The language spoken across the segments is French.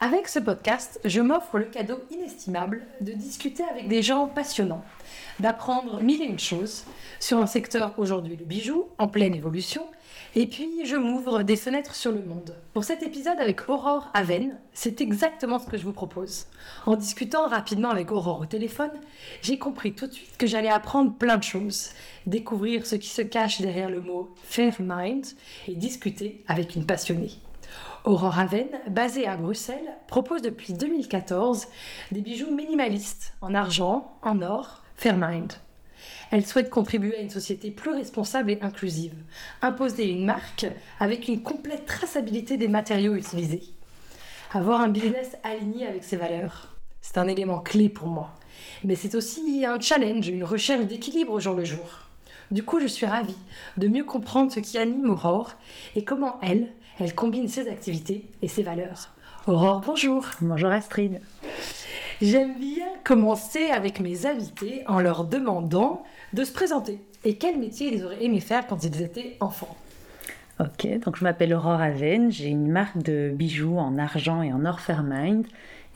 Avec ce podcast, je m'offre le cadeau inestimable de discuter avec des gens passionnants, d'apprendre mille et une choses sur un secteur aujourd'hui le bijou, en pleine évolution, et puis je m'ouvre des fenêtres sur le monde. Pour cet épisode avec Aurore Aven, c'est exactement ce que je vous propose. En discutant rapidement avec Aurore au téléphone, j'ai compris tout de suite que j'allais apprendre plein de choses, découvrir ce qui se cache derrière le mot Fair Mind et discuter avec une passionnée. Aurore Aven, basée à Bruxelles, propose depuis 2014 des bijoux minimalistes en argent, en or, Fairmind. Elle souhaite contribuer à une société plus responsable et inclusive, imposer une marque avec une complète traçabilité des matériaux utilisés. Avoir un business aligné avec ses valeurs, c'est un élément clé pour moi. Mais c'est aussi un challenge, une recherche d'équilibre au jour le jour. Du coup, je suis ravie de mieux comprendre ce qui anime Aurore et comment elle, elle combine ses activités et ses valeurs. Aurore, bonjour. Bonjour Astrid. J'aime bien commencer avec mes invités en leur demandant de se présenter et quel métier ils auraient aimé faire quand ils étaient enfants. Ok, donc je m'appelle Aurore Aven, j'ai une marque de bijoux en argent et en or Fairmind.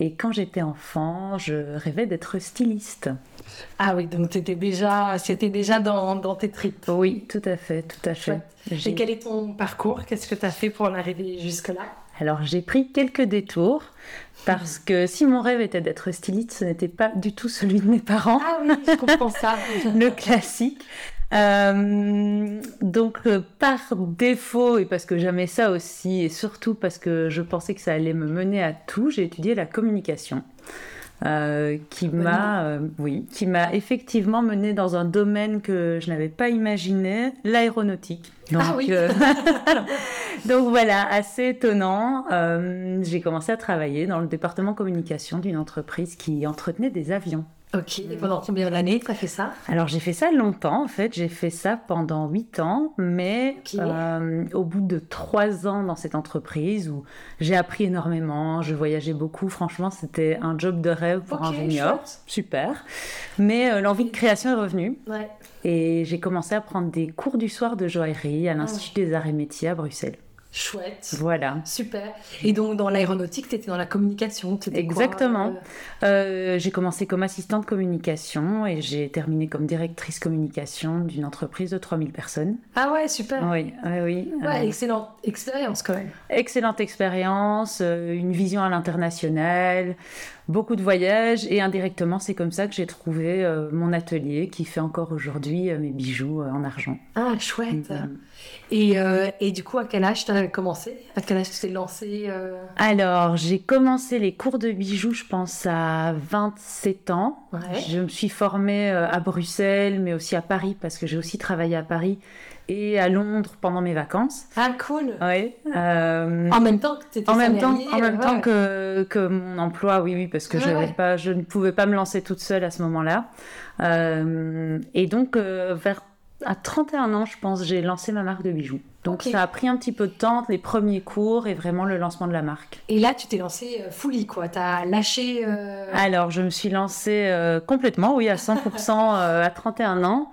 Et quand j'étais enfant, je rêvais d'être styliste. Ah oui, donc c'était déjà, c'était déjà dans, dans, tes tripes. Oui, tout à fait, tout à fait. Et quel est ton parcours? Qu'est-ce que tu as fait pour en arriver jusque-là? Alors j'ai pris quelques détours parce que si mon rêve était d'être styliste, ce n'était pas du tout celui de mes parents. Ah oui, je comprends ça. Le classique. Euh, donc euh, par défaut et parce que j'aimais ça aussi et surtout parce que je pensais que ça allait me mener à tout, j'ai étudié la communication. Euh, qui m'a, oui, qui m'a effectivement mené dans un domaine que je n'avais pas imaginé, l'aéronautique. Donc, ah oui. donc voilà, assez étonnant. J'ai commencé à travailler dans le département communication d'une entreprise qui entretenait des avions. Ok, et pendant combien d'années tu as fait ça Alors j'ai fait ça longtemps en fait, j'ai fait ça pendant 8 ans, mais euh, au bout de 3 ans dans cette entreprise où j'ai appris énormément, je voyageais beaucoup, franchement c'était un job de rêve pour un junior, chouette. super. Mais euh, l'envie de création est revenue Ouais. et j'ai commencé à prendre des cours du soir de joaillerie à l'Institut des Arts et Métiers à Bruxelles. Chouette. Voilà. Super. Et donc dans l'aéronautique, tu étais dans la communication. Exactement. euh, Euh, j'ai commencé comme assistante communication et j'ai terminé comme directrice communication d'une entreprise de 3000 personnes. Ah ouais, super. Oui, oui, oui. Ouais, Euh, excellente expérience quand même. excellente expérience, une vision à l'international, beaucoup de voyages et indirectement, c'est comme ça que j'ai trouvé euh, mon atelier qui fait encore aujourd'hui euh, mes bijoux euh, en argent. Ah, chouette. Et, et du coup, à quel âge tu as commencé? À quel âge tu t'es lancé Alors, j'ai commencé les cours de bijoux, je pense, à 27 ans. Ouais. Je me suis formée à Bruxelles, mais aussi à Paris, parce que j'ai aussi travaillé à Paris et à Londres pendant mes vacances. Ah, cool. Oui. euh, En même temps que tu étais en même temps, en même ouais. temps que, que mon emploi, oui, oui, parce que Ouais, j'avais ouais. pas, je ne pouvais pas me lancer toute seule à ce moment-là. Euh, et donc, euh, vers à 31 ans, je pense, j'ai lancé ma marque de bijoux. Donc, ça a pris un petit peu de temps, les premiers cours et vraiment le lancement de la marque. Et là, tu t'es lancé euh, fully, quoi. T'as lâché. euh, Alors, je me suis lancée euh, complètement, oui, à 100% euh, à 31 ans.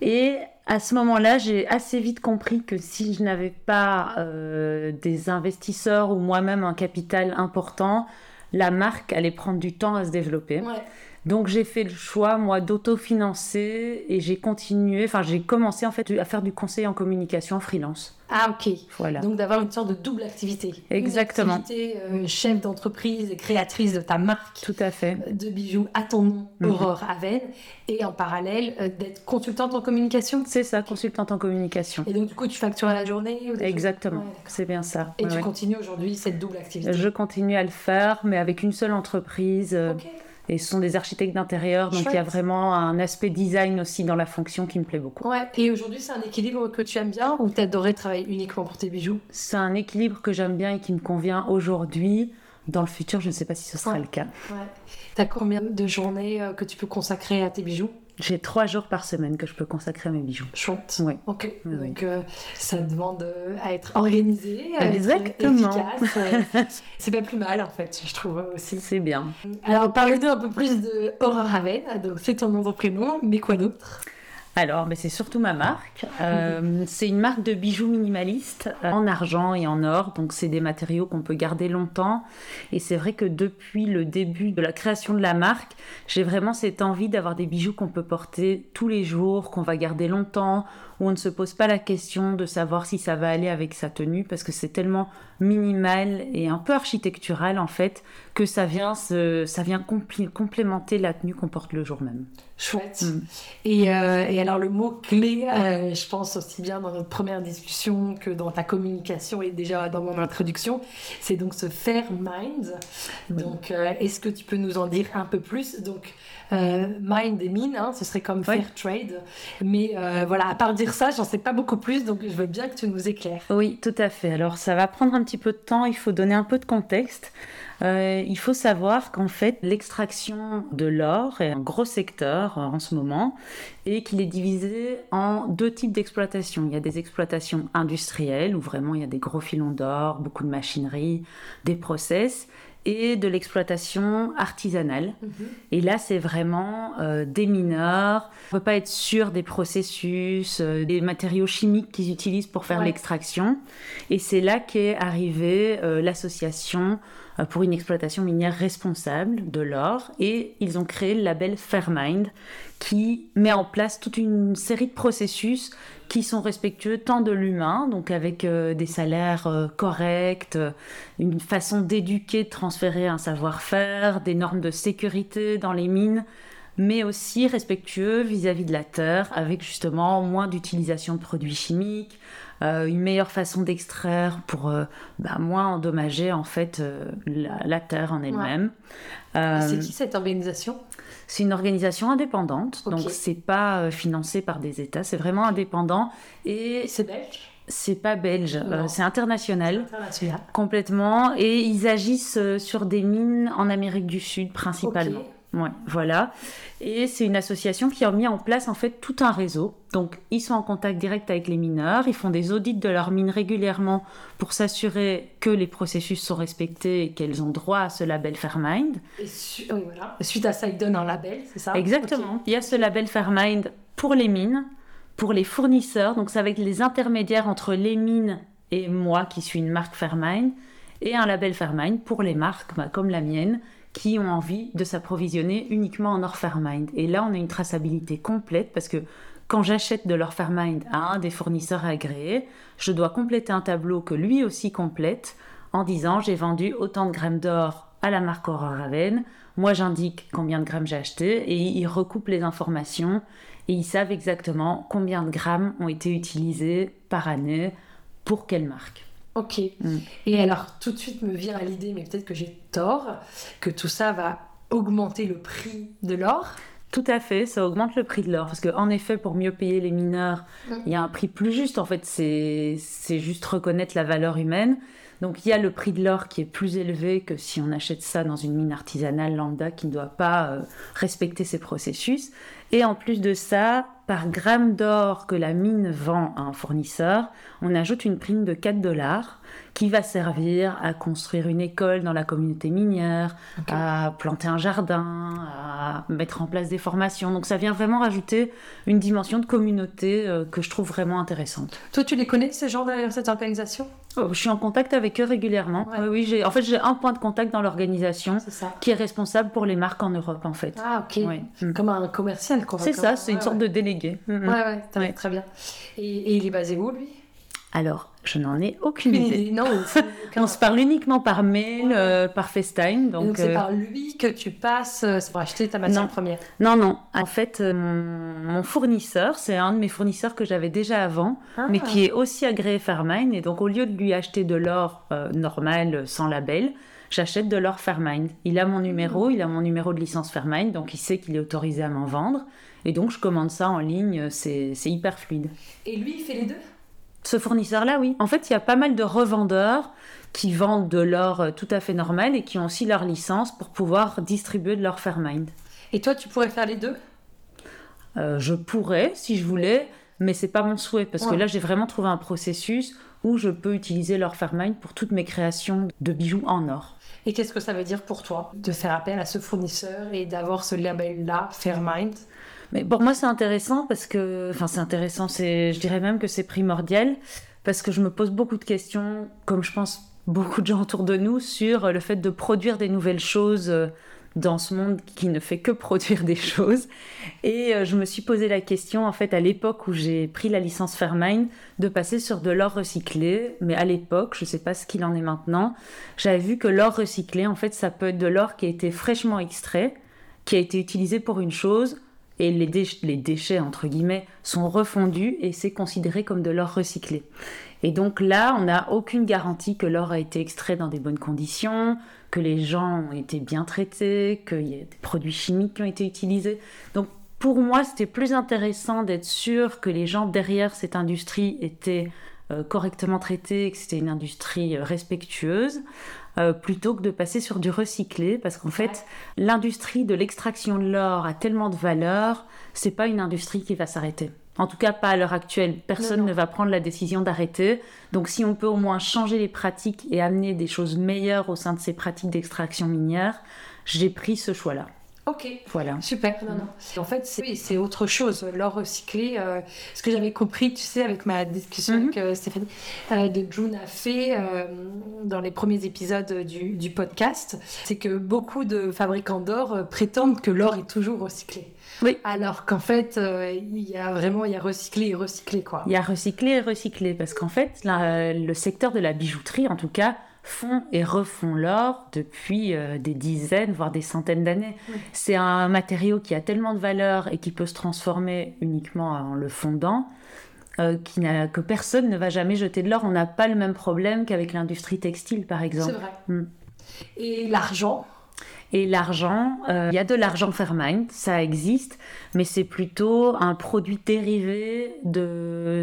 Et à ce moment-là, j'ai assez vite compris que si je n'avais pas euh, des investisseurs ou moi-même un capital important, la marque allait prendre du temps à se développer. Ouais. Donc j'ai fait le choix, moi, d'autofinancer et j'ai continué, enfin j'ai commencé en fait à faire du conseil en communication freelance. Ah ok. Voilà. Donc d'avoir une sorte de double activité. Exactement. Une activité euh, chef d'entreprise et créatrice de ta marque Tout à fait. de bijoux à ton nom, Mhm. Aurore Aven, et en parallèle euh, d'être consultante en communication. C'est ça, consultante en communication. Et donc du coup tu factures à la journée ou Exactement, Ouais, c'est bien ça. Et Ouais, tu ouais. continues aujourd'hui cette double activité. Je continue à le faire, mais avec une seule entreprise. euh. Et ce sont des architectes d'intérieur, donc il y a vraiment un aspect design aussi dans la fonction qui me plaît beaucoup. Ouais. Et aujourd'hui c'est un équilibre que tu aimes bien ou t'adorais travailler uniquement pour tes bijoux? C'est un équilibre que j'aime bien et qui me convient aujourd'hui. Dans le futur, je ne sais pas si ce sera Ouais. le cas. Ouais. T'as combien de journées euh, que tu peux consacrer à tes bijoux? J'ai trois jours par semaine que je peux consacrer à mes bijoux. Chouette. Oui. Ok. Oui. Donc euh, ça demande euh, à être organisé, à Exactement. être efficace. c'est pas plus mal en fait, je trouve aussi. C'est bien. Alors parlez-nous un peu plus de Aurore Raven. Donc c'est ton nom de prénom, mais quoi d'autre? Alors, mais c'est surtout ma marque. Euh, c'est une marque de bijoux minimaliste euh, en argent et en or. Donc, c'est des matériaux qu'on peut garder longtemps. Et c'est vrai que depuis le début de la création de la marque, j'ai vraiment cette envie d'avoir des bijoux qu'on peut porter tous les jours, qu'on va garder longtemps, où on ne se pose pas la question de savoir si ça va aller avec sa tenue, parce que c'est tellement minimal et un peu architectural en fait que ça vient, se- ça vient compli- complémenter la tenue qu'on porte le jour même. Chouette. Mm. Et, euh, et alors le mot clé, euh, je pense aussi bien dans notre première discussion que dans ta communication et déjà dans mon introduction, c'est donc ce fair mind. Donc euh, est-ce que tu peux nous en dire un peu plus? Donc mind et mine, hein, ce serait comme Oui. fair trade. Mais voilà, à part dire ça, j'en sais pas beaucoup plus, donc je veux bien que tu nous éclaires. Oui, tout à fait. Alors ça va prendre un petit peu de temps, il faut donner un peu de contexte. Euh, il faut savoir qu'en fait, l'extraction de l'or est un gros secteur euh, en ce moment et qu'il est divisé en deux types d'exploitation. Il y a des exploitations industrielles où vraiment il y a des gros filons d'or, beaucoup de machinerie, des process et de l'exploitation artisanale. Et là, c'est vraiment euh, des mineurs. On ne peut pas être sûr des processus, euh, des matériaux chimiques qu'ils utilisent pour faire Ouais. l'extraction. Et c'est là qu'est arrivée euh, l'association pour une exploitation minière responsable de l'or. Et ils ont créé le label Fairmind qui met en place toute une série de processus qui sont respectueux tant de l'humain, donc avec euh, des salaires euh, corrects, euh, une façon d'éduquer, de transférer un savoir-faire, des normes de sécurité dans les mines, mais aussi respectueux vis-à-vis de la terre, avec justement moins d'utilisation de produits chimiques, euh, une meilleure façon d'extraire pour euh, bah, moins endommager en fait euh, la, la terre en elle-même. Euh, C'est qui cette organisation? c'est une organisation indépendante, Ok. donc c'est pas euh, financé par des États, c'est vraiment indépendant et C'est belge? c'est pas belge, euh, c'est international International. complètement et ils agissent euh, sur des mines en Amérique du Sud principalement. Ouais, voilà. Et c'est une association qui a mis en place en fait tout un réseau. Donc ils sont en contact direct avec les mineurs, ils font des audits de leurs mines régulièrement pour s'assurer que les processus sont respectés et qu'elles ont droit à ce label Fairmind. Et su- oui, voilà. Suite à ça, ils donnent un label, c'est ça? Exactement. Il y a ce label Fairmind pour les mines, pour les fournisseurs, donc c'est avec les intermédiaires entre les mines et moi qui suis une marque Fairmind, et un label Fairmind pour les marques bah, comme la mienne qui ont envie de s'approvisionner uniquement en or Fairmind. Et là, on a une traçabilité complète parce que quand j'achète de l'or Fairmind à un des fournisseurs agréés, je dois compléter un tableau que lui aussi complète en disant j'ai vendu autant de grammes d'or à la marque Aurore Raven. Moi, j'indique combien de grammes j'ai acheté et ils recoupent les informations et ils savent exactement combien de grammes ont été utilisés par année pour quelle marque. Ok. Mm. Et alors, tout de suite me vient à l'idée, mais peut-être que j'ai tort, que tout ça va augmenter le prix de l'or. Tout à fait, ça augmente le prix de l'or parce que en effet, pour mieux payer les mineurs, Mm. il y a un prix plus juste. En fait, c'est c'est juste reconnaître la valeur humaine. Donc il y a le prix de l'or qui est plus élevé que si on achète ça dans une mine artisanale lambda qui ne doit pas euh, respecter ces processus. Et en plus de ça, par gramme d'or que la mine vend à un fournisseur, on ajoute une prime de 4 dollars qui va servir à construire une école dans la communauté minière, à planter un jardin, à mettre en place des formations. Donc ça vient vraiment rajouter une dimension de communauté euh, que je trouve vraiment intéressante. Toi, tu les connais, ces gens derrière cette organisation? Oh, Je suis en contact avec eux régulièrement. oui, j'ai, en fait, j'ai un point de contact dans l'organisation qui est responsable pour les marques en Europe, en fait. Ah, ok. Mm. Comme un commercial, quoi. C'est ça, c'est une sorte de délégué. Mm, mm. Ouais, ouais, très bien. Et, et il est basé où, lui? Alors, je n'en ai aucune idée. Non, on se parle uniquement par mail, euh, par FaceTime. Donc, c'est euh, par lui que tu passes euh, pour acheter ta matière première. Non, non. En fait, mon, fournisseur, c'est un de mes fournisseurs que j'avais déjà avant, ah. mais qui est aussi agréé Fairmine. Et donc, au lieu de lui acheter de l'or normal sans label, j'achète de l'or Fairmine. Il a mon numéro, il a mon numéro de licence Fairmine, donc il sait qu'il est autorisé à m'en vendre. Et donc, je commande ça en ligne. C'est hyper fluide. Et lui, il fait les deux? Ce fournisseur-là, oui. En fait, il y a pas mal de revendeurs qui vendent de l'or euh, tout à fait normal et qui ont aussi leur licence pour pouvoir distribuer de l'or Fairmind. Et toi, tu pourrais faire les deux? Euh, Je pourrais, si je voulais, mais c'est pas mon souhait parce que là, j'ai vraiment trouvé un processus où je peux utiliser l'or Fairmind pour toutes mes créations de bijoux en or. Et qu'est-ce que ça veut dire pour toi de faire appel à ce fournisseur et d'avoir ce label-là, Fairmind mais pour moi, c'est intéressant parce que, enfin, c'est intéressant, c'est, je dirais même que c'est primordial parce que je me pose beaucoup de questions, comme je pense beaucoup de gens autour de nous, sur le fait de produire des nouvelles choses euh, dans ce monde qui ne fait que produire des choses. Et euh, je me suis posé la question, en fait, à l'époque où j'ai pris la licence Fairmine, de passer sur de l'or recyclé. Mais à l'époque, je ne sais pas ce qu'il en est maintenant, j'avais vu que l'or recyclé, en fait, ça peut être de l'or qui a été fraîchement extrait, qui a été utilisé pour une chose, et les, les déchets, entre guillemets, sont refondus et c'est considéré comme de l'or recyclé. Et donc là, on n'a aucune garantie que l'or a été extrait dans des bonnes conditions, que les gens ont été bien traités, qu'il y a des produits chimiques qui ont été utilisés. Donc pour moi, c'était plus intéressant d'être sûr que les gens derrière cette industrie étaient euh, correctement traités, que c'était une industrie euh, respectueuse, euh, plutôt que de passer sur du recyclé, parce qu'en fait, l'industrie de l'extraction de l'or a tellement de valeur, c'est pas une industrie qui va s'arrêter. En tout cas, pas à l'heure actuelle. Personne ne va prendre la décision d'arrêter. Donc, si on peut au moins changer les pratiques et amener des choses meilleures au sein de ces pratiques d'extraction minière, j'ai pris ce choix-là. Ok. Voilà. Super. Non, non. En fait, c'est autre chose. L'or recyclé, euh, ce que j'avais compris, tu sais, avec ma discussion avec mhm. euh, Stéphanie, euh, de June a fait dans les premiers épisodes du, du podcast, c'est que beaucoup de fabricants d'or prétendent que l'or est toujours recyclé. Oui. Alors qu'en fait, il y a vraiment il y a recyclé et recyclé quoi. Il y a recyclé et recyclé parce qu'en fait, le secteur de la bijouterie, en tout cas, font et refont l'or depuis euh, des dizaines, voire des centaines d'années. C'est un matériau qui a tellement de valeur et qui peut se transformer uniquement en le fondant. Euh, qui que personne ne va jamais jeter de l'or. On n'a pas le même problème qu'avec l'industrie textile, par exemple. C'est vrai. Mm. Et l'argent? Et l'argent, euh, il y a de l'argent Fairmind, ça existe, mais c'est plutôt un produit dérivé de,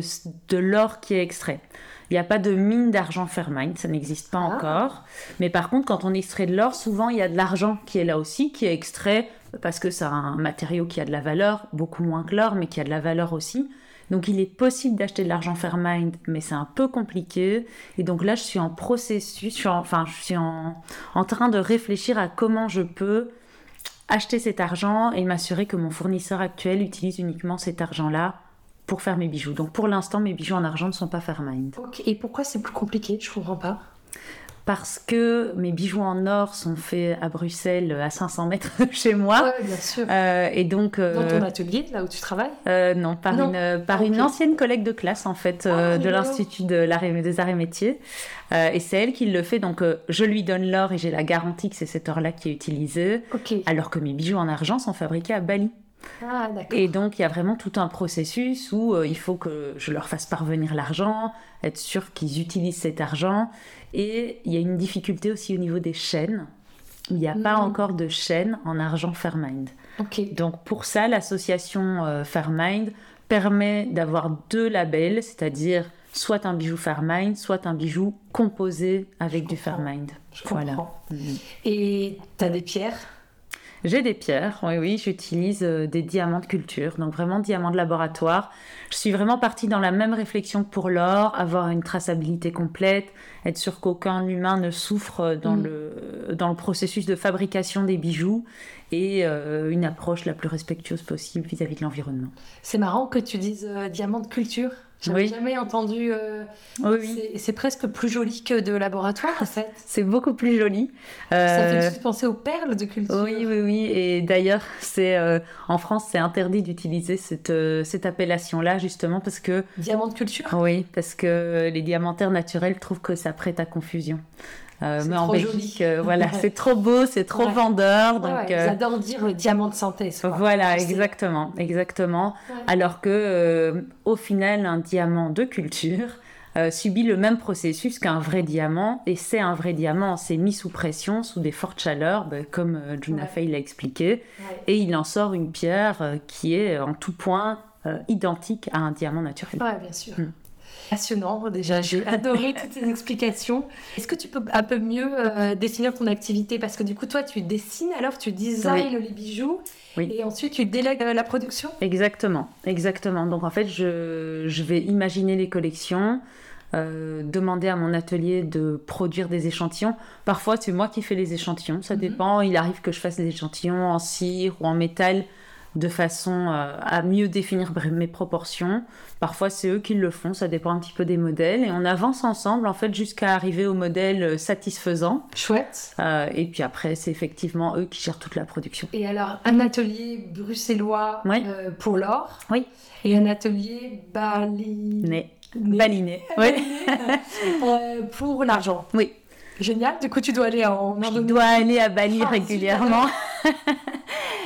de l'or qui est extrait. Il n'y a pas de mine d'argent Fairmine, ça n'existe pas ah. encore. Mais par contre, quand on extrait de l'or, souvent il y a de l'argent qui est là aussi, qui est extrait parce que c'est un matériau qui a de la valeur, beaucoup moins que l'or, mais qui a de la valeur aussi. Donc il est possible d'acheter de l'argent Fairmind, mais c'est un peu compliqué. Et donc là, je suis en processus, je suis enfin, je suis en, en train de réfléchir à comment je peux acheter cet argent et m'assurer que mon fournisseur actuel utilise uniquement cet argent-là pour faire mes bijoux. Donc pour l'instant, mes bijoux en argent ne sont pas Fairmind. Et pourquoi c'est plus compliqué? Je comprends pas. Parce que mes bijoux en or sont faits à Bruxelles, à 500 mètres de chez moi. Oui, bien sûr. Euh, et donc, euh, Dans ton atelier, là où tu travailles? euh, Non, par, Une, par une ancienne collègue de classe, en fait, ah, de l'Institut de des Arts et Métiers. et c'est elle qui le fait. Donc, je lui donne l'or et j'ai la garantie que c'est cet or-là qui est utilisé. Alors que mes bijoux en argent sont fabriqués à Bali. Ah, et donc, il y a vraiment tout un processus où euh, il faut que je leur fasse parvenir l'argent, être sûr qu'ils utilisent cet argent. Et il y a une difficulté aussi au niveau des chaînes. Il n'y a pas mhm. encore de chaîne en argent Fairmind. Donc, pour ça, l'association euh, Fairmind permet d'avoir deux labels, c'est-à-dire soit un bijou Fairmind, soit un bijou composé avec du Fairmind. voilà. Mhm. Et tu as des pierres? J'ai des pierres, oui, oui, j'utilise euh, des diamants de culture, donc vraiment diamants de laboratoire. Je suis vraiment partie dans la même réflexion que pour l'or, avoir une traçabilité complète, être sûr qu'aucun humain ne souffre dans, Mm. le, dans le processus de fabrication des bijoux et euh, une approche la plus respectueuse possible vis-à-vis de l'environnement. C'est marrant que tu dises euh, diamant de culture. J'avais Oui. jamais entendu. euh, Oui, oui. c'est- presque plus joli que de laboratoire en fait. C'est beaucoup plus joli. Ça Euh, fait de suite penser aux perles de culture. Oui, oui, oui. Et d'ailleurs, c'est euh, en France, c'est interdit d'utiliser cette, euh, cette appellation-là, justement, parce que Diamant de culture? oui, parce que les diamantaires naturels trouvent que ça prête à confusion. Euh, mais en Belgique, euh, voilà, c'est trop beau, c'est trop Ouais. vendeur, Ouais, donc ouais, euh, Ils adorent dire euh, diamant de synthèse. quoi. voilà, exactement, exactement. Ouais. Alors que, euh, au final, un diamant de culture euh, subit le même processus qu'un vrai diamant, et c'est un vrai diamant, c'est mis sous pression, sous des fortes chaleurs, ben, comme euh, Juna Ouais. Fay l'a expliqué, Ouais. et il en sort une pierre euh, qui est en tout point euh, identique à un diamant naturel. Ouais, bien sûr. Mm. Passionnant, déjà, j'ai adoré toutes ces explications. Est-ce que tu peux un peu mieux euh, définir ton activité? Parce que du coup, toi, tu dessines, alors tu designes les bijoux, Oui. et ensuite tu délègues euh, la production? Exactement, exactement. Donc en fait, je, je vais imaginer les collections, euh, demander à mon atelier de produire des échantillons. Parfois, c'est moi qui fais les échantillons, ça Mhm. dépend. Il arrive que je fasse des échantillons en cire ou en métal de façon euh, à mieux définir mes proportions. Parfois, c'est eux qui le font, ça dépend un petit peu des modèles. Et on avance ensemble, en fait, jusqu'à arriver au modèle euh, satisfaisant. Chouette. Euh, et puis après, c'est effectivement eux qui gèrent toute la production. Et alors, un atelier bruxellois Oui. euh, pour l'or. Oui. Et un atelier bali... Né, Né- baliné. Oui. euh, pour l'argent. oui. Génial. Du coup, tu dois aller en Je dois aller à Bali Ah, régulièrement.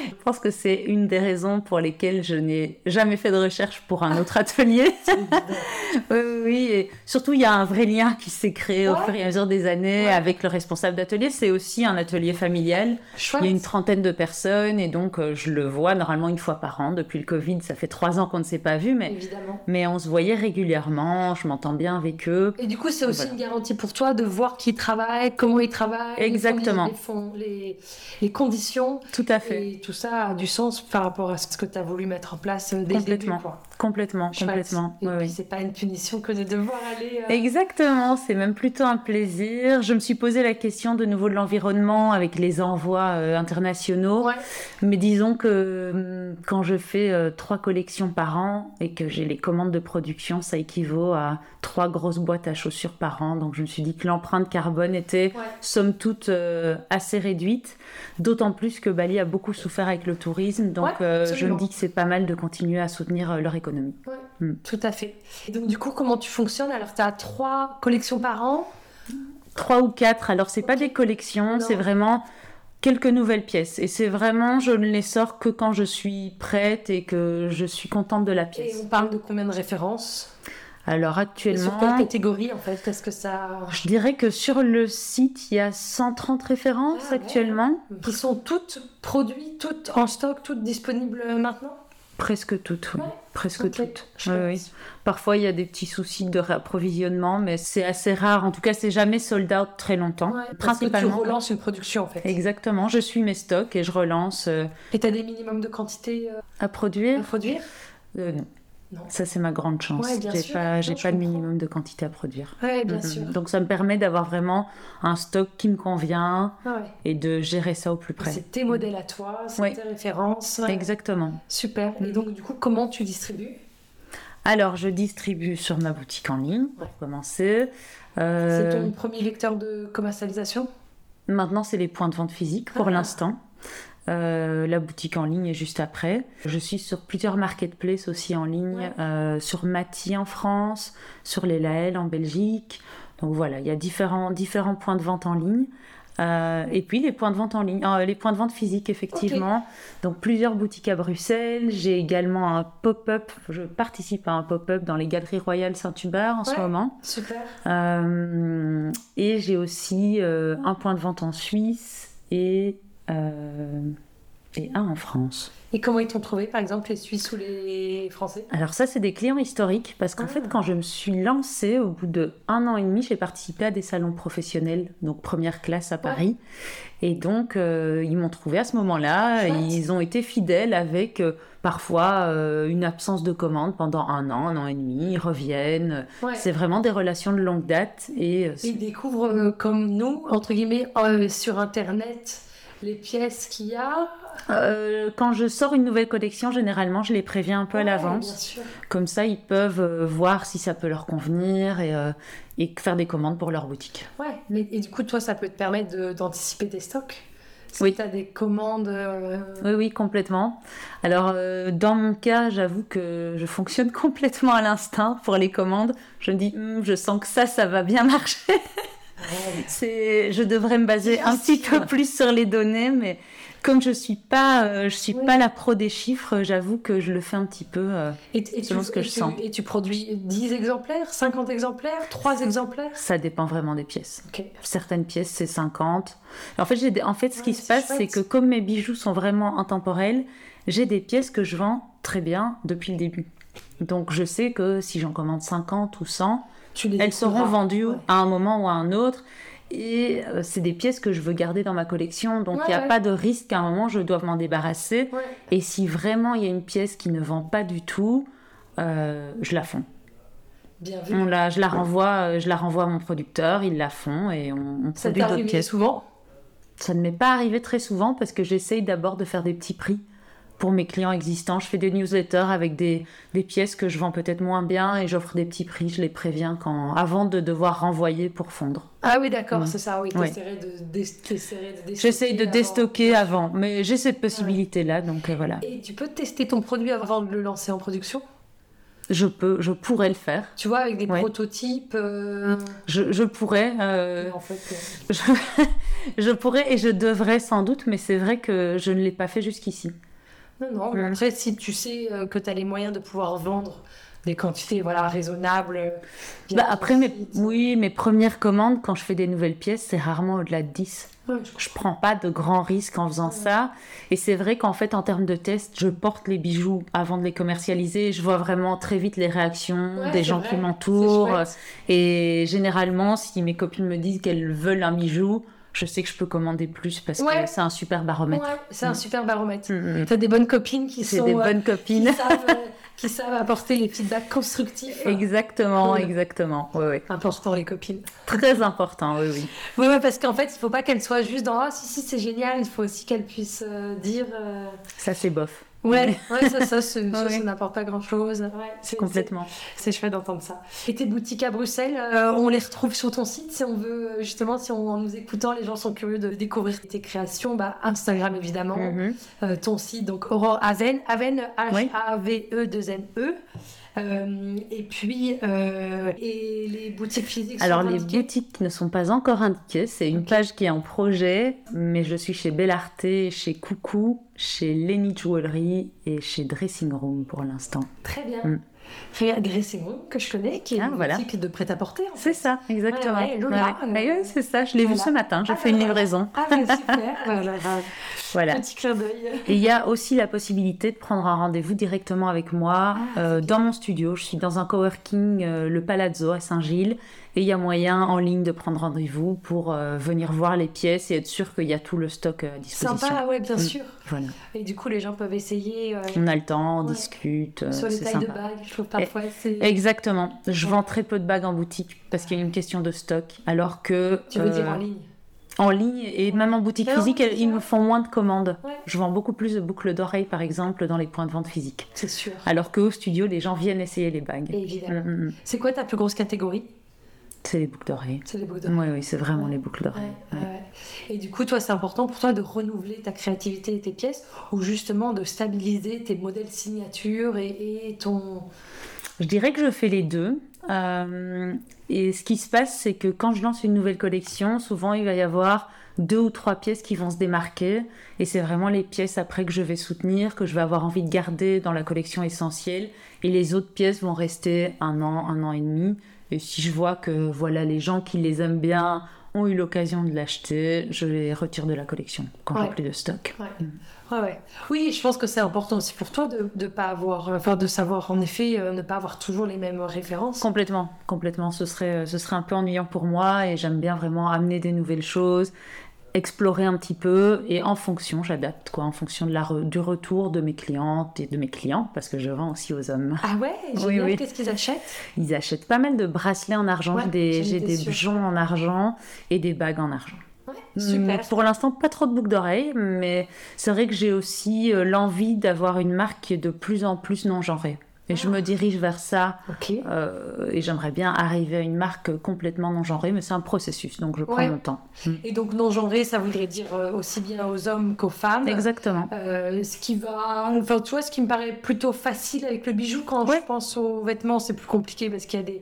je pense que c'est une des raisons pour lesquelles je n'ai jamais fait de recherche pour un autre atelier. oui, oui. Et surtout, il y a un vrai lien qui s'est créé au fur et à mesure des années Ouais. avec le responsable d'atelier. C'est aussi un atelier familial. Chouette. Il y a une trentaine de personnes et donc euh, je le vois normalement une fois par an. Depuis le Covid, ça fait trois ans qu'on ne s'est pas vu, mais, Évidemment. mais on se voyait régulièrement. Je m'entends bien avec eux. Et du coup, c'est aussi Voilà. une garantie pour toi de voir qui travaille, comment il travaille, les Exactement. les, fond- les, les conditions. Tout à fait. Et tout ça a du sens par rapport à ce que tu as voulu mettre en place dès le début. Complètement. quoi. Complètement, Chouette. complètement. Et Oui, puis, oui. c'est pas une punition que de devoir aller. euh, Exactement, c'est même plutôt un plaisir. Je me suis posé la question de nouveau de l'environnement avec les envois euh, internationaux. Ouais. Mais disons que hum, quand je fais euh, trois collections par an et que j'ai les commandes de production, ça équivaut à trois grosses boîtes à chaussures par an. Donc je me suis dit que l'empreinte carbone était Ouais. somme toute assez réduite. D'autant plus que Bali a beaucoup souffert avec le tourisme. Donc je me dis que c'est pas mal de continuer à soutenir leur économie. Tout à fait. Et donc, du coup, comment tu fonctionnes? Alors, tu as trois collections par an? trois ou quatre. Alors, c'est pas des collections, c'est vraiment quelques nouvelles pièces. Et c'est vraiment, je ne les sors que quand je suis prête et que je suis contente de la Et pièce. on parle de combien de références? Alors, Et Sur quelle actuellement, catégorie, en fait? Qu'est-ce que ça. je dirais que sur le site, il y a 130 références Ah, ouais. actuellement. Qui sont toutes produites, toutes en stock, toutes disponibles maintenant? Presque toutes, oui. Ouais. Presque toutes. Oui, oui. Parfois, il y a des petits soucis de réapprovisionnement, mais c'est assez rare. En tout cas, c'est jamais sold out très longtemps. Ouais, parce que tu Principalement. relances une production, en fait. Exactement, je suis mes stocks et je relance euh, Et tu as des minimums de quantité euh, à produire. à produire? Euh, non. Non. Ça, c'est ma grande chance. Ouais, j'ai pas, j'ai pas comprends. minimum de quantité à produire. Oui, bien sûr. Donc, ça me permet d'avoir vraiment un stock qui me convient Ah ouais. et de gérer ça au plus près. C'est tes modèles à toi, c'est tes références. Ouais. Exactement. Super. Et donc, du coup, comment tu distribues? Alors, je distribue sur ma boutique en ligne, pour Ouais. commencer. C'est Euh, ton premier vecteur de commercialisation? Maintenant, c'est les points de vente physiques pour Ah. l'instant. Euh, la boutique en ligne est juste après. Je suis sur plusieurs marketplaces aussi en ligne, Ouais. euh, sur Mati en France, sur les Lael en Belgique. Donc voilà, il y a différents, différents points de vente en ligne. Euh, et puis les points de vente en ligne, euh, les points de vente physiques effectivement. Donc plusieurs boutiques à Bruxelles. J'ai également un pop-up. Je participe à un pop-up dans les Galeries Royales Saint-Hubert en ce moment. Super. Euh, et j'ai aussi un point de vente en Suisse et et un en France. Et comment ils t'ont trouvé, par exemple, les Suisses ou les Français? Alors ça, c'est des clients historiques, parce qu'en Ah. fait, quand je me suis lancée, au bout de un an et demi, j'ai participé à des salons professionnels, donc première classe à Paris. Et donc, euh, ils m'ont trouvé à ce moment-là. et. Ils ont été fidèles avec euh, parfois euh, une absence de commande pendant un an, un an et demi. Ils reviennent. Ouais. C'est vraiment des relations de longue date. Et euh, Ils découvrent, euh, comme nous, entre guillemets, euh, sur Internet, les pièces qu'il y a. euh, quand je sors une nouvelle collection, généralement, je les préviens un peu à l'avance. Comme ça, ils peuvent euh, voir si ça peut leur convenir et, euh, et faire des commandes pour leur boutique. Ouais, mais, et du coup, toi, ça peut te permettre d'anticiper tes stocks? Si Oui. tu as des commandes. Oui, oui, complètement. Alors, dans mon cas, j'avoue que je fonctionne complètement à l'instinct pour les commandes. Je me dis, Hum, je sens que ça, ça va bien marcher. C'est, je devrais me baser un petit peu plus sur les données, mais comme je suis pas, euh, je suis Oui. pas la pro des chiffres, j'avoue que je le fais un petit peu. euh, Et, et Selon tu, ce que je tu- sens. Et tu produis 10 exemplaires, 50 exemplaires, 3 exemplaires? ça dépend vraiment des pièces. Certaines pièces, c'est 50. En fait, j'ai en fait ce qui Ouais, se passe, c'est que comme mes bijoux sont vraiment intemporels, j'ai des pièces que je vends très bien depuis le début. Donc, je sais que si j'en commande 50 ou 100, Tu les elles seront vendues Ouais. à un moment ou à un autre. Et euh, c'est des pièces que je veux garder dans ma collection. Donc, il Ouais, n'y a ouais. pas de risque qu'à un moment, je doive m'en débarrasser. Et si vraiment il y a une pièce qui ne vend pas du tout, euh, je la fonds. Bien vu. On la, je, la renvoie, euh, je la renvoie à mon producteur, ils la font et on, on Ça produit d'autres arrivé pièces. souvent? Ça ne m'est pas arrivé très souvent parce que j'essaye d'abord de faire des petits prix pour mes clients existants. Je fais des newsletters avec des, des pièces que je vends peut-être moins bien et j'offre des petits prix. Je les préviens quand, avant de devoir renvoyer pour fondre. Ah oui, d'accord, Mm. c'est ça, oui. De, de déstocker. J'essaye de avant. déstocker avant, mais j'ai cette possibilité-là, donc euh, voilà. Et tu peux tester ton produit avant de le lancer en production? Je peux, je pourrais le faire. Tu vois, avec des Ouais. prototypes. euh, Je, je pourrais. euh, en fait, euh, je, je pourrais et je devrais sans doute, mais c'est vrai que je ne l'ai pas fait jusqu'ici. Non, non. Mm. Après, si tu sais euh, que tu as les moyens de pouvoir vendre des quantités voilà, raisonnables. euh, Bah, après, mes, oui, mes premières commandes, quand je fais des nouvelles pièces, c'est rarement au-delà de 10. Ouais, je- Je prends pas de grands risques en faisant ça. Et c'est vrai qu'en fait, en termes de test, je porte les bijoux avant de les commercialiser. Je vois vraiment très vite les réactions Ouais, des gens vrai. qui m'entourent. Et généralement, si mes copines me disent qu'elles veulent un bijou, je sais que je peux commander plus parce Ouais. que c'est un super baromètre. Ouais, c'est un Mm. super baromètre. Mm, mm. Tu as des bonnes copines qui C'est sont. des euh, bonnes qui, copines. savent, euh, qui savent apporter les feedbacks constructifs. Exactement, Cool. exactement. Oui, oui. Important, les copines. Très important, oui, oui. Oui, ouais, parce qu'en fait, il faut pas qu'elles soient juste dans Ah, si, si, c'est génial. Il faut aussi qu'elles puissent euh, dire. euh, Ça, c'est bof. Ouais, ouais, ça, ça, ça, Ouais. ça n'apporte pas grand chose. Ouais, c'est Complètement. C'est chouette d'entendre ça. Et tes boutiques à Bruxelles, euh, on les retrouve sur ton site si on veut, euh, justement, si on, en nous écoutant, les gens sont curieux de découvrir tes créations, bah, Instagram évidemment, Mhm. euh, ton site, donc Aurore Aven, Aven, Oui. H-A-V-E-2-N-E. Euh, et puis, euh, et les boutiques physiques Alors, sont les indiquées boutiques ne sont pas encore indiquées. C'est une page qui est en projet, mais je suis chez Bellarté, chez Coucou, chez Lenny Jewelry et chez Dressing Room pour l'instant. Très bien. Mm. Réa Gressimon, que je connais, qui est Ah, une voilà. boutique de prêt-à-porter. en C'est ça, exactement. Ouais, ouais, Lola, Ouais. euh, Ouais, c'est ça, je l'ai vu ce matin, j'ai Ah, fait une livraison. Ah, super. voilà, voilà. Petit clin d'œil. Et il y a aussi la possibilité de prendre un rendez-vous directement avec moi Ah, euh, dans mon studio. Je suis dans un coworking, euh, le Palazzo à Saint-Gilles, et il y a moyen en ligne de prendre rendez-vous pour euh, venir voir les pièces et être sûr qu'il y a tout le stock euh, à disposition. Sympa, ouais, bien Mm. sûr. Voilà. Et du coup, les gens peuvent essayer euh, On a le temps, on Ouais. discute, euh, sur les tailles de sympa. bagues. Je trouve parfois c'est. Exactement. Je Ouais. vends très peu de bagues en boutique parce qu'il y a une question de stock, alors que Tu veux dire euh, en ligne en ligne et même en boutique physique, ils me font moins de commandes. Ouais. Je vends beaucoup plus de boucles d'oreilles, par exemple, dans les points de vente physiques. C'est sûr. Alors qu'au studio, les gens viennent essayer les bagues. Évidemment. Mm, mm, mm. C'est quoi ta plus grosse catégorie? C'est les boucles d'oreilles. C'est les boucles de Oui, oui, c'est vraiment Ouais. les boucles d'oreilles. Ouais, ouais. ouais. Et du coup, toi, c'est important pour toi de renouveler ta créativité et tes pièces, ou justement de stabiliser tes modèles signature et, et ton. Je dirais que je fais les deux. Euh, et ce qui se passe, c'est que quand je lance une nouvelle collection, souvent il va y avoir deux ou trois pièces qui vont se démarquer. Et c'est vraiment les pièces après que je vais soutenir, que je vais avoir envie de garder dans la collection essentielle. Et les autres pièces vont rester un an, un an et demi. Et si je vois que voilà les gens qui les aiment bien ont eu l'occasion de l'acheter, je les retire de la collection quand Ouais. j'ai plus de stock. Ouais. Ouais. Oui, je pense que c'est important aussi pour toi de ne pas avoir, enfin de savoir en effet euh, ne pas avoir toujours les mêmes références. Complètement, complètement. Ce serait, ce serait un peu ennuyant pour moi et j'aime bien vraiment amener des nouvelles choses, explorer un petit peu et en fonction, j'adapte quoi, en fonction de la du retour de mes clientes et de mes clients parce que je vends aussi aux hommes. Ah ouais, oui, oui. Qu'est-ce qu'ils achètent? Ils achètent pas mal de bracelets en argent, j'ai des, bijoux en argent et des bagues en argent. super. Pour l'instant, pas trop de boucles d'oreilles, mais c'est vrai que j'ai aussi euh, l'envie d'avoir une marque qui est de plus en plus non genrée. Et je me dirige vers ça. Euh, et j'aimerais bien arriver à une marque complètement non-genrée, mais c'est un processus, donc je prends mon temps. Mm. Et donc non-genrée, ça voudrait dire euh, aussi bien aux hommes qu'aux femmes. Exactement. Euh, ce qui va, enfin tu vois, ce qui me paraît plutôt facile avec le bijou, quand je pense aux vêtements, c'est plus compliqué parce qu'il y a des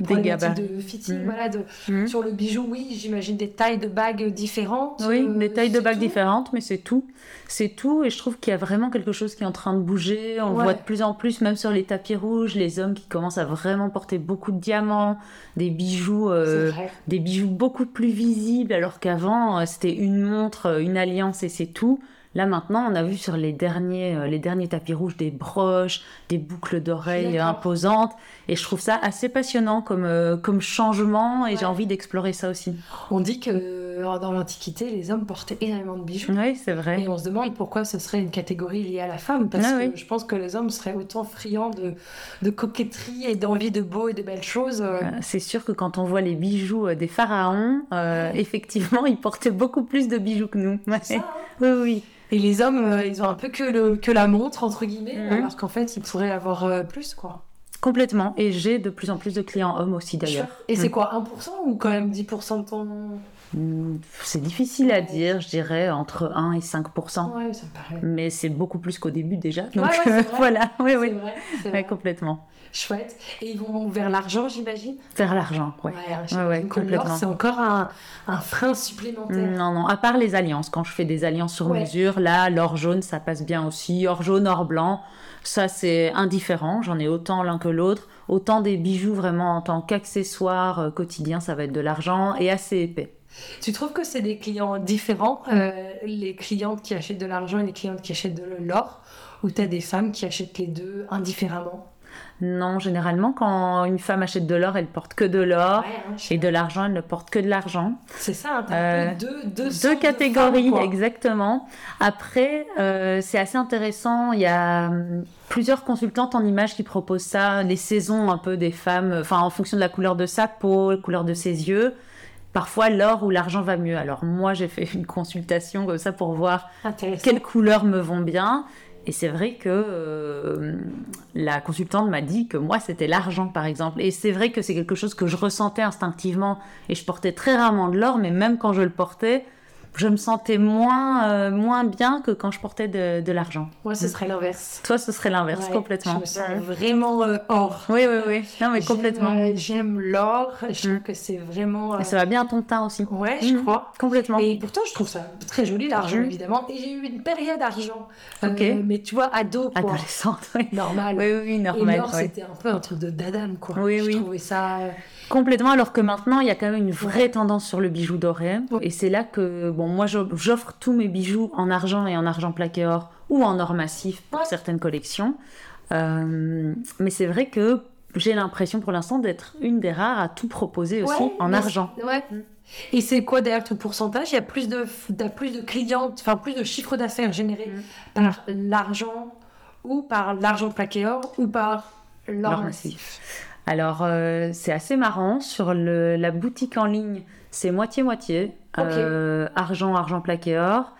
des de fitting, mhm. voilà, de, mhm. sur le bijou, oui, j'imagine des tailles de bagues différentes. Oui, des tailles de bagues différentes, mais c'est tout. C'est tout, et je trouve qu'il y a vraiment quelque chose qui est en train de bouger. On le voit de plus en plus, même sur les tapis rouges, les hommes qui commencent à vraiment porter beaucoup de diamants, des bijoux, euh, des bijoux beaucoup plus visibles, alors qu'avant, euh, c'était une montre, euh, une alliance et c'est tout. Là maintenant, on a vu sur les derniers, euh, les derniers tapis rouges des broches, des boucles d'oreilles imposantes. Et je trouve ça assez passionnant comme, euh, comme changement et j'ai envie d'explorer ça aussi. On dit que euh, dans l'Antiquité, les hommes portaient énormément de bijoux. Oui, c'est vrai. Et on se demande pourquoi ce serait une catégorie liée à la femme. Parce ah que je pense que les hommes seraient autant friands de, de coquetterie et d'envie de beau et de belles choses. C'est sûr que quand on voit les bijoux des pharaons, effectivement, ils portaient beaucoup plus de bijoux que nous. Hein. oui, oui. Et les hommes, euh, ils ont un peu que, le, que la montre, entre guillemets, mhm. alors qu'en fait, ils pourraient avoir euh, plus, quoi. Complètement. Et j'ai de plus en plus de clients hommes aussi, d'ailleurs. Et c'est mm. quoi, 1% ou quand même 10% de ton... C'est difficile à dire, je dirais entre 1 et 5%. Ouais, ça me. Mais c'est beaucoup plus qu'au début déjà. Donc ouais, voilà, oui, oui. Vrai, complètement. Chouette. Et ils vont vers l'argent, j'imagine? Vers l'argent, ouais. Ouais, complètement. C'est encore un, un, frein supplémentaire. Non, non, à part les alliances. Quand je fais des alliances sur mesure, là, l'or jaune, ça passe bien aussi. Or jaune, or blanc, ça c'est indifférent. J'en ai autant l'un que l'autre. Autant des bijoux vraiment en tant qu'accessoire euh, quotidien, ça va être de l'argent et assez épais. Tu trouves que c'est des clients différents, euh, les clientes qui achètent de l'argent et les clientes qui achètent de l'or, ou tu as des femmes qui achètent les deux indifféremment? Non, généralement, quand une femme achète de l'or, elle porte que de l'or. Hein, et de l'argent, elle ne porte que de l'argent. C'est ça, hein, euh, deux, deux, deux catégories, exactement. Après, euh, c'est assez intéressant. Il y a hum, plusieurs consultantes en images qui proposent ça, les saisons un peu des femmes, enfin en fonction de la couleur de sa peau, la couleur de ses yeux. Parfois, l'or ou l'argent va mieux. Alors moi, j'ai fait une consultation comme ça pour voir quelles couleurs me vont bien. Et c'est vrai que euh, la consultante m'a dit que moi, c'était l'argent, par exemple. Et c'est vrai que c'est quelque chose que je ressentais instinctivement. Et je portais très rarement de l'or, mais même quand je le portais, je me sentais moins, euh, moins bien que quand je portais de, de l'argent. Moi, ce serait l'inverse. Toi, ce serait l'inverse, complètement. Je me sens vraiment euh, or. Oui, oui, oui. Non, mais complètement. Euh, j'aime l'or. Je trouve mm. que c'est vraiment. Et ça va bien à ton teint aussi. Ouais, je mm. crois. Complètement. Et pourtant, je trouve ça très joli, l'argent, mm. évidemment. Et j'ai eu une période d'argent. Ok. mais tu vois, ado, quoi. Adolescente, oui. Normal. Oui, oui, normal. Et l'or, c'était un peu un truc de dadane, quoi. Oui, je oui. Je trouvais ça. Complètement, alors que maintenant, il y a quand même une vraie tendance sur le bijou doré. Et c'est là que, bon, moi, j'offre tous mes bijoux en argent et en argent plaqué or ou en or massif pour certaines collections. Euh, mais c'est vrai que j'ai l'impression pour l'instant d'être une des rares à tout proposer aussi en argent. Ouais. Et c'est quoi d'ailleurs ton pourcentage? Il y a plus de, plus de clientes, enfin plus de chiffre d'affaires généré mm. par l'argent ou par l'argent plaqué or ou par l'or massif. Alors, euh, c'est assez marrant. Sur la boutique en ligne, c'est moitié-moitié. Euh, argent, argent plaqué or.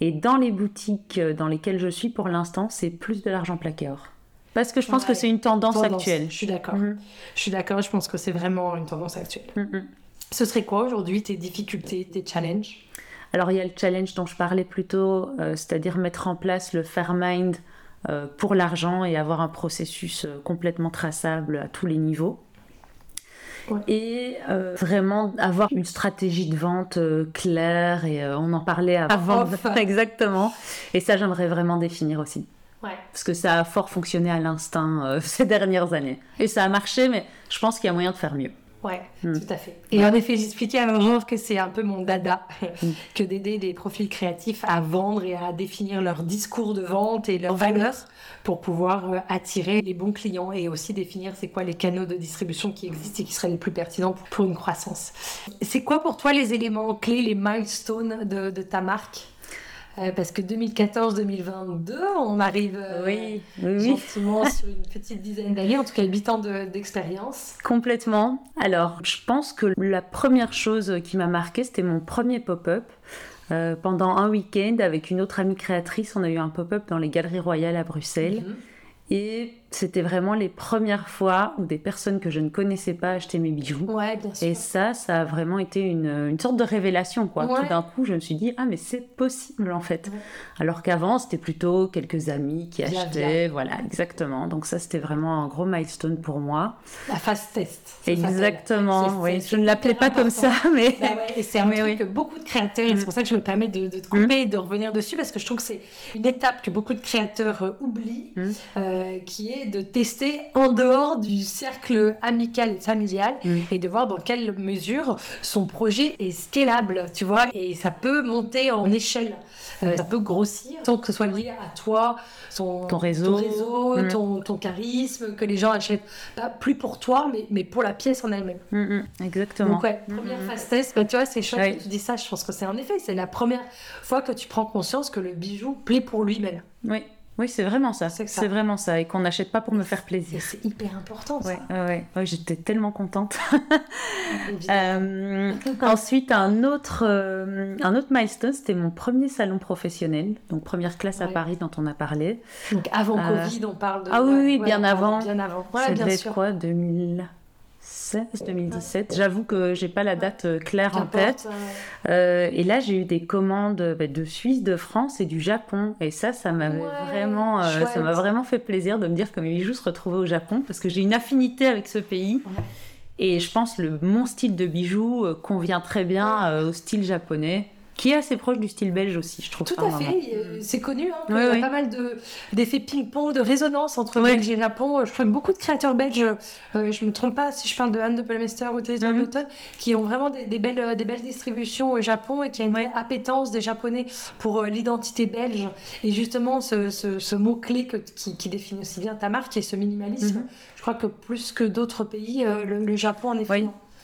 Et dans les boutiques dans lesquelles je suis pour l'instant, c'est plus de l'argent plaqué or. Parce que je pense que c'est une tendance, actuelle. Je suis d'accord. Mhm. Je suis d'accord, je pense que c'est vraiment une tendance actuelle. Mhm. Ce serait quoi aujourd'hui tes difficultés, tes challenges? Alors il y a le challenge dont je parlais plus tôt, euh, c'est-à-dire mettre en place le Fairmind euh, pour l'argent et avoir un processus euh, complètement traçable à tous les niveaux. Et euh, vraiment avoir une stratégie de vente claire, et on en parlait avant. Exactement. Et ça, j'aimerais vraiment définir aussi. Parce que ça a fort fonctionné à l'instinct ces dernières années. Et ça a marché, mais je pense qu'il y a moyen de faire mieux. Ouais, mm. tout à fait. Et en effet, j'expliquais à moment que c'est un peu mon dada, mm. que d'aider des profils créatifs à vendre et à définir leur discours de vente et leurs valeurs pour pouvoir euh, attirer les bons clients et aussi définir c'est quoi les canaux de distribution qui existent et qui seraient les plus pertinents pour une croissance. C'est quoi pour toi les éléments clés, les milestones de, de ta marque? Parce que 2014-2022, on arrive euh, oui, gentiment sur une petite dizaine d'années, en tout cas 8 ans d'expérience. Complètement. Alors, je pense que la première chose qui m'a marqué, c'était mon premier pop-up. Euh, pendant un week-end, avec une autre amie créatrice, on a eu un pop-up dans les Galeries Royales à Bruxelles. Mhm. Et c'était vraiment les premières fois où des personnes que je ne connaissais pas achetaient mes bijoux. Ouais, bien sûr. Et ça, ça a vraiment été une, une sorte de révélation, quoi. Tout d'un coup, je me suis dit, ah, mais c'est possible, en fait. Alors qu'avant, c'était plutôt quelques amis qui achetaient. Voilà, exactement. Donc ça, c'était vraiment un gros milestone pour moi. La fast test. Exactement, oui. Je ne l'appelais pas comme ça, mais... Bah et c'est un truc que beaucoup de créateurs, et c'est pour ça que je me permets de, de te couper mm. et de revenir dessus, parce que je trouve que c'est une étape que beaucoup de créateurs euh, oublient, mm. euh, qui est de tester en dehors du cercle amical et familial et de voir dans quelle mesure son projet est scalable, tu vois, et ça peut monter en échelle. Euh, ça peut grossir sans que ce soit lié à toi, ton, réseau, ton, ton, charisme, que les gens achètent pas plus pour toi, mais, mais pour la pièce en elle-même. Exactement. Donc, ouais, première phase test, bah, tu vois, c'est chouette que tu dis ça. Je pense que c'est en effet, c'est la première fois que tu prends conscience que le bijou plaît pour lui-même. Oui. Oui, c'est vraiment ça. C'est vraiment ça. Et qu'on n'achète pas pour me faire plaisir. C'est hyper important, ça. Ouais, ouais, J'étais tellement contente. euh, ensuite, un autre, euh, un autre milestone, c'était mon premier salon professionnel. Donc, première classe à Paris dont on a parlé. Donc, avant euh, Covid, on parle de... Ah oui, oui, bien avant. Bien avant. ça devait être quoi 2000... 2017. J'avoue que j'ai pas la date euh, claire en tête. Euh, et là, j'ai eu des commandes bah, de Suisse, de France et du Japon. Et ça, ça m'a vraiment, euh, ça m'a vraiment fait plaisir de me dire que mes bijoux se retrouvaient au Japon parce que j'ai une affinité avec ce pays. Et je pense que mon style de bijoux convient très bien au style japonais qui est assez proche du style belge aussi, je trouve. Tout à fait, euh, c'est connu. Hein, il y a pas mal d'effets ping-pong, de résonance entre Belge et Japon. Je crois que beaucoup de créateurs belges, euh, je ne me trompe pas si je parle de Anne de Palmester ou de mm qui ont vraiment des, belles, des belles distributions au Japon et qui a une appétence des Japonais pour euh, l'identité belge. Et justement, ce, ce, mot-clé qui, qui, définit aussi bien ta marque et ce minimalisme, mhm. je crois que plus que d'autres pays, le, Japon en est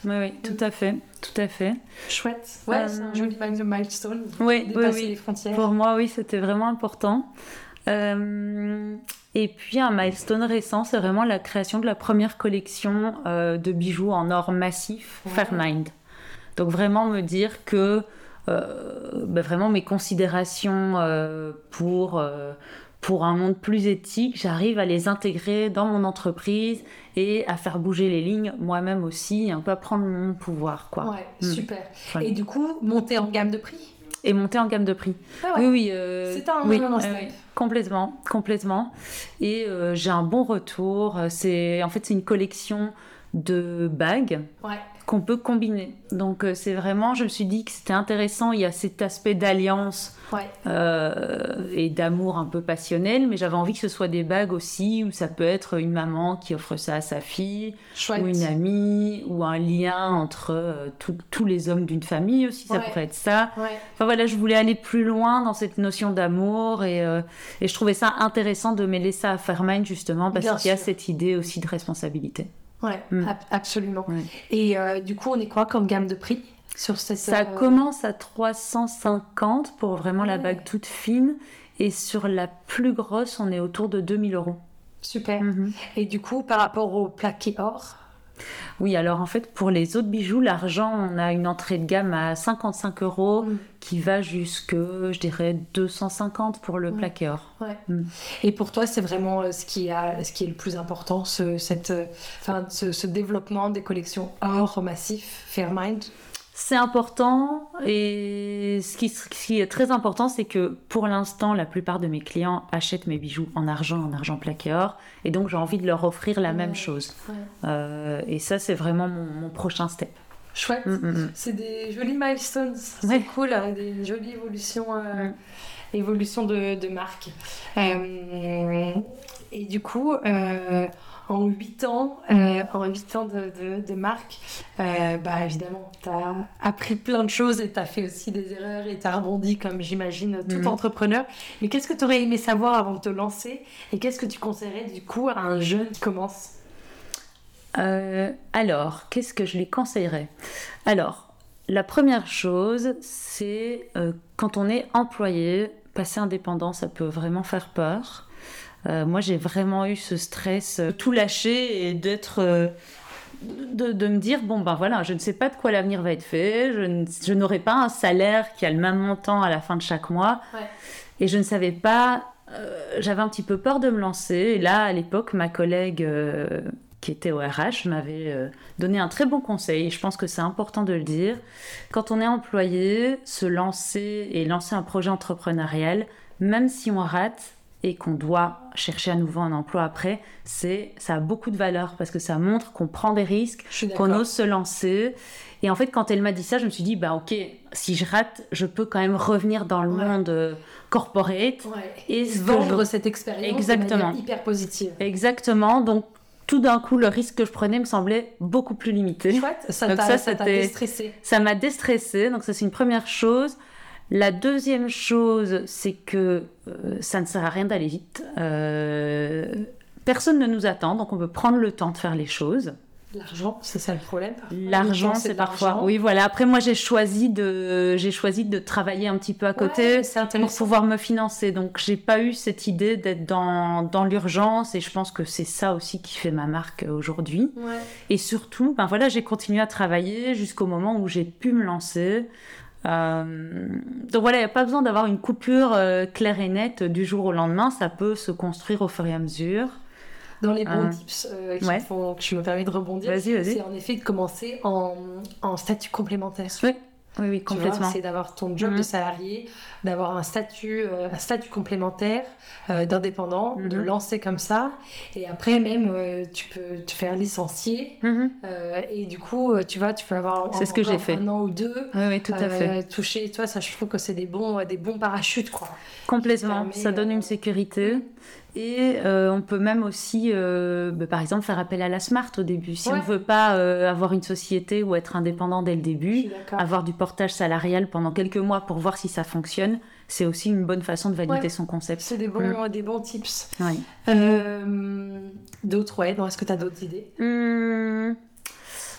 oui. Oui, oui, tout à fait, tout à fait. Chouette. Ouais, c'est un joli milestone. Oui, dépasser les frontières. Pour moi, oui, c'était vraiment important. Euh, et puis un milestone récent, c'est vraiment la création de la première collection euh, de bijoux en or massif, Fairmind. Donc vraiment me dire que euh, bah, vraiment mes considérations pour pour un monde plus éthique, j'arrive à les intégrer dans mon entreprise et à faire bouger les lignes moi-même aussi, un peu à prendre mon pouvoir. Quoi. Ouais, mm. super. Et du coup, monter en gamme de prix? Et monter en gamme de prix. Ah oui, oui. Euh, c'est un oui, complètement, complètement. Et euh, j'ai un bon retour. C'est en fait c'est une collection de bagues. Ouais qu'on peut combiner. Donc euh, c'est vraiment, je me suis dit que c'était intéressant, il y a cet aspect d'alliance euh, et d'amour un peu passionnel, mais j'avais envie que ce soit des bagues aussi, où ça peut être une maman qui offre ça à sa fille, ou une amie, ou un lien entre euh, tous les hommes d'une famille aussi, ça pourrait être ça. Enfin voilà, je voulais aller plus loin dans cette notion d'amour, et, et, je trouvais ça intéressant de mêler ça à Fairmind justement, parce qu'il y a cette idée aussi de responsabilité. Ouais, mm. absolument. Et euh, du coup, on est quoi comme gamme de prix sur cette Ça euh, commence à 350 pour vraiment la bague toute fine. Et sur la plus grosse, on est autour de 2000 euros. Super. Mm-hmm. Et du coup, par rapport au plaqué or? Oui, alors en fait, pour les autres bijoux, l'argent, on a une entrée de gamme à 55 euros mm. Qui va jusque, je dirais, 250 pour le plaqué or. Mm. Et pour toi, c'est vraiment euh, ce qui, a, ce qui est le plus important, ce, cette, euh, enfin, ce, développement des collections or massif, Fairmind c'est important et ce qui, est très important, c'est que pour l'instant, la plupart de mes clients achètent mes bijoux en argent, en argent plaqué or, et donc j'ai envie de leur offrir la même chose. Euh, et ça, c'est vraiment mon, prochain step. Chouette. Mm, mm, mm. C'est des jolis milestones. C'est cool, hein, des jolies évolutions, euh, évolutions de, de marque. Euh, et du coup, en 8 ans, euh, en 8 ans de, de, de marque, euh, bah évidemment, tu as appris plein de choses et tu as fait aussi des erreurs et tu as rebondi comme j'imagine tout entrepreneur. Mais qu'est-ce que tu aurais aimé savoir avant de te lancer? Et qu'est-ce que tu conseillerais du coup à un jeune qui commence? Euh, alors, qu'est-ce que je lui conseillerais? Alors, la première chose, c'est euh, quand on est employé, passer indépendant, ça peut vraiment faire peur. Euh, moi, j'ai vraiment eu ce stress, euh, tout lâcher et d'être. de, de me dire, bon ben voilà, je ne sais pas de quoi l'avenir va être fait, je, n'aurai pas un salaire qui a le même montant à la fin de chaque mois, Ouais. et je ne savais pas, euh, j'avais un petit peu peur de me lancer, et là, à l'époque, ma collègue euh, qui était au RH m'avait euh, donné un très bon conseil, et je pense que c'est important de le dire. Quand on est employé, se lancer et lancer un projet entrepreneurial, même si on rate et qu'on doit chercher à nouveau un emploi après, c'est ça a beaucoup de valeur parce que ça montre qu'on prend des risques, qu'on ose se lancer. Et en fait, quand elle m'a dit ça, je me suis dit, bah ok, si je rate, je peux quand même revenir dans le Ouais. monde euh, corporate. Ouais. Et vendre cette expérience Exactement. de hyper positive. Exactement. Donc, tout d'un coup, le risque que je prenais me semblait beaucoup plus limité. Chouette, ça Donc t'a ça, ça t'a c'était- déstressé. Ça m'a déstressée, donc ça c'est une première chose. La deuxième chose, c'est que euh, ça ne sert à rien d'aller vite. Euh, personne ne nous attend, donc on peut prendre le temps de faire les choses. L'argent, c'est ça le problème. L'argent, c'est parfois. Oui, voilà. Après, moi, j'ai choisi de, j'ai choisi de travailler un petit peu à côté Ouais, pour pouvoir me financer. Donc, j'ai pas eu cette idée d'être dans, dans l'urgence, et je pense que c'est ça aussi qui fait ma marque aujourd'hui. Ouais. Et surtout, ben voilà, j'ai continué à travailler jusqu'au moment où j'ai pu me lancer. Euh, donc voilà, il n'y a pas besoin d'avoir une coupure euh, claire et nette du jour au lendemain. Ça peut se construire au fur et à mesure. Dans les bons Ah. tips euh, qui Ouais. font que je me permets de rebondir, Vas-y, vas-y. c'est en effet de commencer en, en statut complémentaire. Oui, oui, oui, Tu vois, complètement. C'est d'avoir ton job Mhm. de salarié, d'avoir un statut, euh, un statut complémentaire euh, d'indépendant, de Mhm. lancer comme ça. Et après, même, euh, tu peux te faire licencier. Mhm. euh, et du coup, euh, tu vois, tu peux avoir C'est ce que j'ai fait. un an ou deux. Oui, oui, tout à euh, fait. toucher, toi, ça, je trouve que c'est des bons, des bons parachutes, quoi. Complètement. permet, Ça donne euh, une sécurité. Et euh, on peut même aussi, euh, bah, par exemple, faire appel à la SMART au début. Si on ne veut pas euh, avoir une société ou être indépendant dès le début, avoir du portage salarial pendant quelques mois pour voir si ça fonctionne, c'est aussi une bonne façon de valider Ouais. son concept. C'est des bons, des bons tips. Oui. Euh, d'autres, ouais. Non, est-ce que tu as d'autres idées? Hum,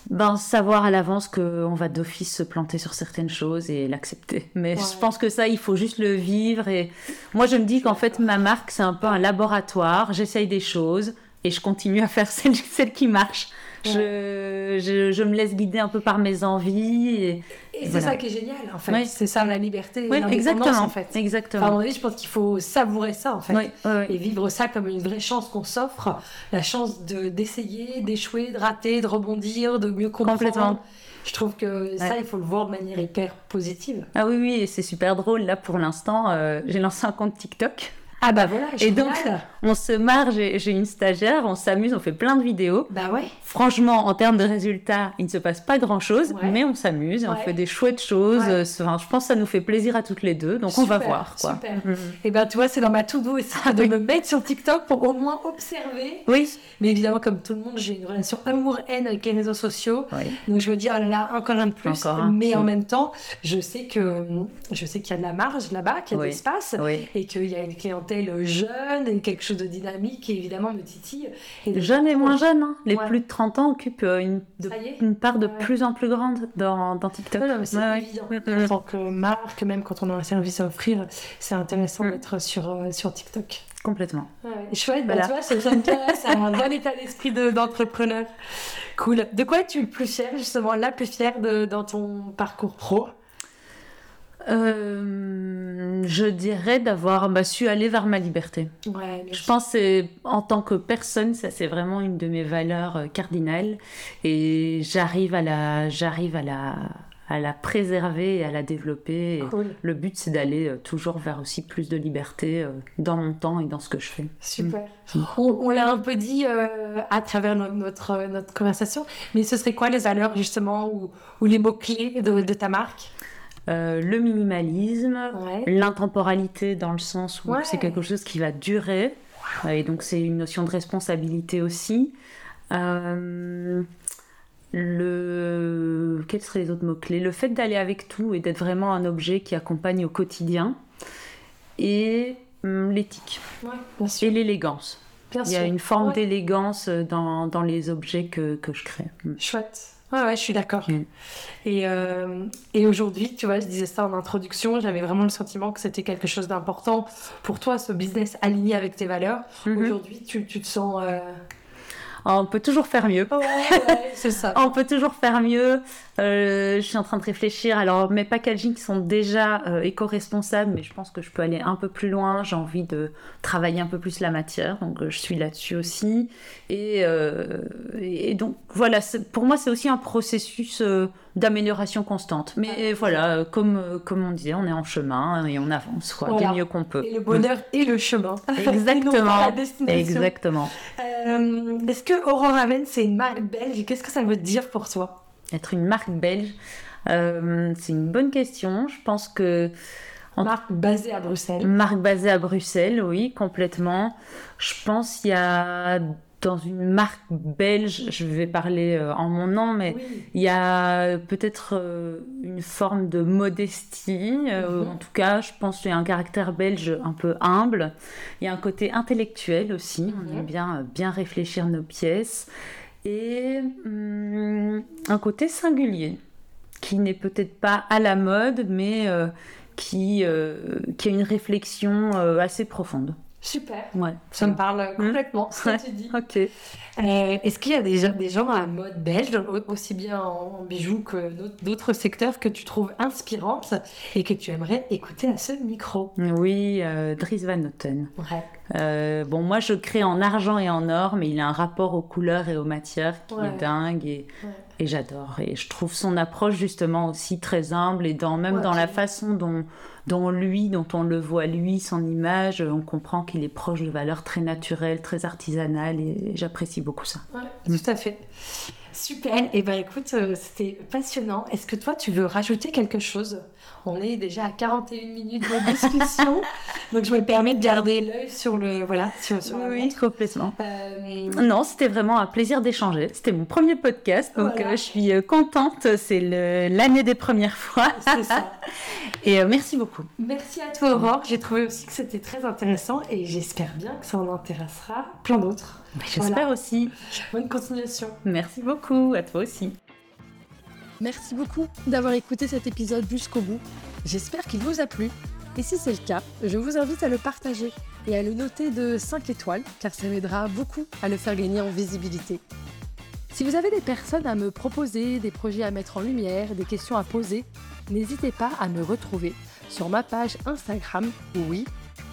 ben, savoir à l'avance qu'on va d'office se planter sur certaines choses et l'accepter. Mais Ouais. je pense que ça, il faut juste le vivre. Et moi, je me dis qu'en fait, ma marque, c'est un peu un laboratoire. J'essaye des choses et je continue à faire celles, celles qui marchent. Je, je, je me laisse guider un peu par mes envies. Et... Et c'est Voilà. ça qui est génial, en fait. Oui. C'est ça la liberté Oui, exactement. en fait. Enfin, à Exactement. mon avis, je pense qu'il faut savourer ça, en fait. Oui. Et vivre ça comme une vraie chance qu'on s'offre, la chance de d'essayer, d'échouer, de rater, de rebondir, de mieux comprendre. Complètement. Je trouve que ça, Ouais. il faut le voir de manière hyper positive. Ah oui, oui, et c'est super drôle. Là, pour l'instant, euh, j'ai lancé un compte TikTok. Ah bah voilà, Et donc. On se marre, j'ai une stagiaire, on s'amuse, on fait plein de vidéos. Bah ouais. Franchement, en termes de résultats, il ne se passe pas grand-chose, Ouais. mais on s'amuse, on fait des chouettes choses. Ouais. euh, Enfin, je pense que ça nous fait plaisir à toutes les deux, donc on va voir. Quoi. super. Mhm. Et ben tu vois, c'est dans ma to-do aussi de me mettre sur TikTok pour au moins observer. Oui. Mais évidemment, comme tout le monde, j'ai une relation amour-haine avec les réseaux sociaux. Oui. Donc je me dis, oh là là, encore un de plus. Encore un. Mais en Mm. même temps, je sais que je sais qu'il y a de la marge là-bas, qu'il y a de l'espace. Et qu'il y a une clientèle jeune et quelque chose de dynamique qui évidemment me titille. Et de- Jeunes et moins jeunes, hein. les Ouais. plus de 30 ans occupent euh, une, de- part de Ouais. plus en plus grande dans, dans TikTok. Ouais, c'est évident. En tant que marque, même quand on a un service à offrir, c'est intéressant Mm. d'être sur, euh, sur TikTok. Complètement. Chouette, bah, Voilà. tu vois, c'est j'aime bien, c'est un bon état d'esprit de- d'entrepreneur. cool. De quoi es-tu le plus fier, justement, la plus fière de, dans ton parcours? Pro Euh, je dirais d'avoir bah, su aller vers ma liberté. Ouais, Je pense que en tant que personne, ça c'est vraiment une de mes valeurs euh, cardinales et j'arrive à la, j'arrive à la, à la préserver et à la développer. Cool, le but c'est d'aller euh, toujours vers aussi plus de liberté dans mon temps et dans ce que je fais. super. Mm. On, on l'a un peu dit euh, à travers no- notre, notre conversation, mais ce serait quoi les valeurs, justement, ou, ou les mots-clés de, de ta marque? Euh, le minimalisme, Ouais. l'intemporalité dans le sens où Ouais. c'est quelque chose qui va durer. Et donc c'est une notion de responsabilité aussi. Euh, le... Quels seraient les autres mots-clés? Le fait d'aller avec tout et d'être vraiment un objet qui accompagne au quotidien. Et hum, l'éthique. et l'élégance. Il y a une forme d'élégance dans, dans, les objets que, que je crée. Hum. Chouette. Ouais, ouais, je suis d'accord. Mm. Et, euh, et aujourd'hui, tu vois, je disais ça en introduction, j'avais vraiment le sentiment que c'était quelque chose d'important pour toi, ce business aligné avec tes valeurs. Mm-hmm. Aujourd'hui, tu, tu, te sens euh, on peut toujours faire mieux. c'est ça. on peut toujours faire mieux. Euh, je suis en train de réfléchir. Alors, mes packaging sont déjà euh, éco-responsables, mais je pense que je peux aller un peu plus loin. J'ai envie de travailler un peu plus la matière, donc euh, je suis là-dessus aussi. Et, et, donc, voilà, pour moi, c'est aussi un processus d'amélioration constante. Mais voilà, comme, comme on disait, on est en chemin et on avance, quoi, du mieux qu'on peut. Et le bonheur et le chemin. Exactement. Exactement. Est-ce que Aurora Aven, c'est une marque belge? Qu'est-ce que ça veut dire pour toi? Être une marque belge, euh, c'est une bonne question. Je pense que. Marque basée à Bruxelles. Marque basée à Bruxelles, oui, complètement. Je pense qu'il y a dans une marque belge, je vais parler euh, en mon nom, mais il y a peut-être euh, une forme de modestie. Mhm. En tout cas, je pense qu'il y a un caractère belge un peu humble. Il y a un côté intellectuel aussi. On aime mhm. bien, bien réfléchir nos pièces. Et hum, un côté singulier, qui n'est peut-être pas à la mode, mais euh, qui, qui a une réflexion assez profonde. Super. Ouais. Ça me parle complètement, ce que tu dis. Ok. Euh, est-ce qu'il y a des, des gens à mode belge, aussi bien en, bijoux que d'autres secteurs que tu trouves inspirantes et que tu aimerais écouter à ce micro? Oui, euh, Dries Van Noten. Ouais. Euh, bon, moi je crée en argent et en or, mais il a un rapport aux couleurs et aux matières qui est dingue et, et j'adore. Et je trouve son approche justement aussi très humble et dans, même dans la façon dont dont lui, dont on le voit lui, son image, on comprend qu'il est proche de valeurs très naturelles, très artisanales, et j'apprécie beaucoup ça. tout à fait. Super. Et eh ben écoute, euh, c'était passionnant. Est-ce que toi, tu veux rajouter quelque chose? On est déjà à 41 minutes de discussion, donc je me permets de garder l'œil sur le voilà sur, sur oui, complètement. Euh, non, c'était vraiment un plaisir d'échanger. C'était mon premier podcast, donc euh, je suis contente. C'est l'année des premières fois. C'est ça. et merci beaucoup. Merci à toi, Aurore. J'ai trouvé aussi que c'était très intéressant et j'espère bien que ça en intéressera plein d'autres. J'espère aussi. Bonne continuation. Merci beaucoup, à toi aussi. Merci beaucoup d'avoir écouté cet épisode jusqu'au bout. J'espère qu'il vous a plu. Et si c'est le cas, je vous invite à le partager et à le noter de 5 étoiles, car ça m'aidera beaucoup à le faire gagner en visibilité. Si vous avez des personnes à me proposer, des projets à mettre en lumière, des questions à poser, n'hésitez pas à me retrouver sur ma page Instagram, oui,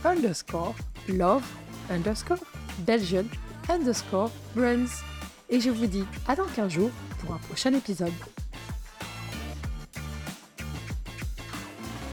underscore, love, underscore, Belgian underscore runs. Et je vous dis à dans 15 jours pour un prochain épisode.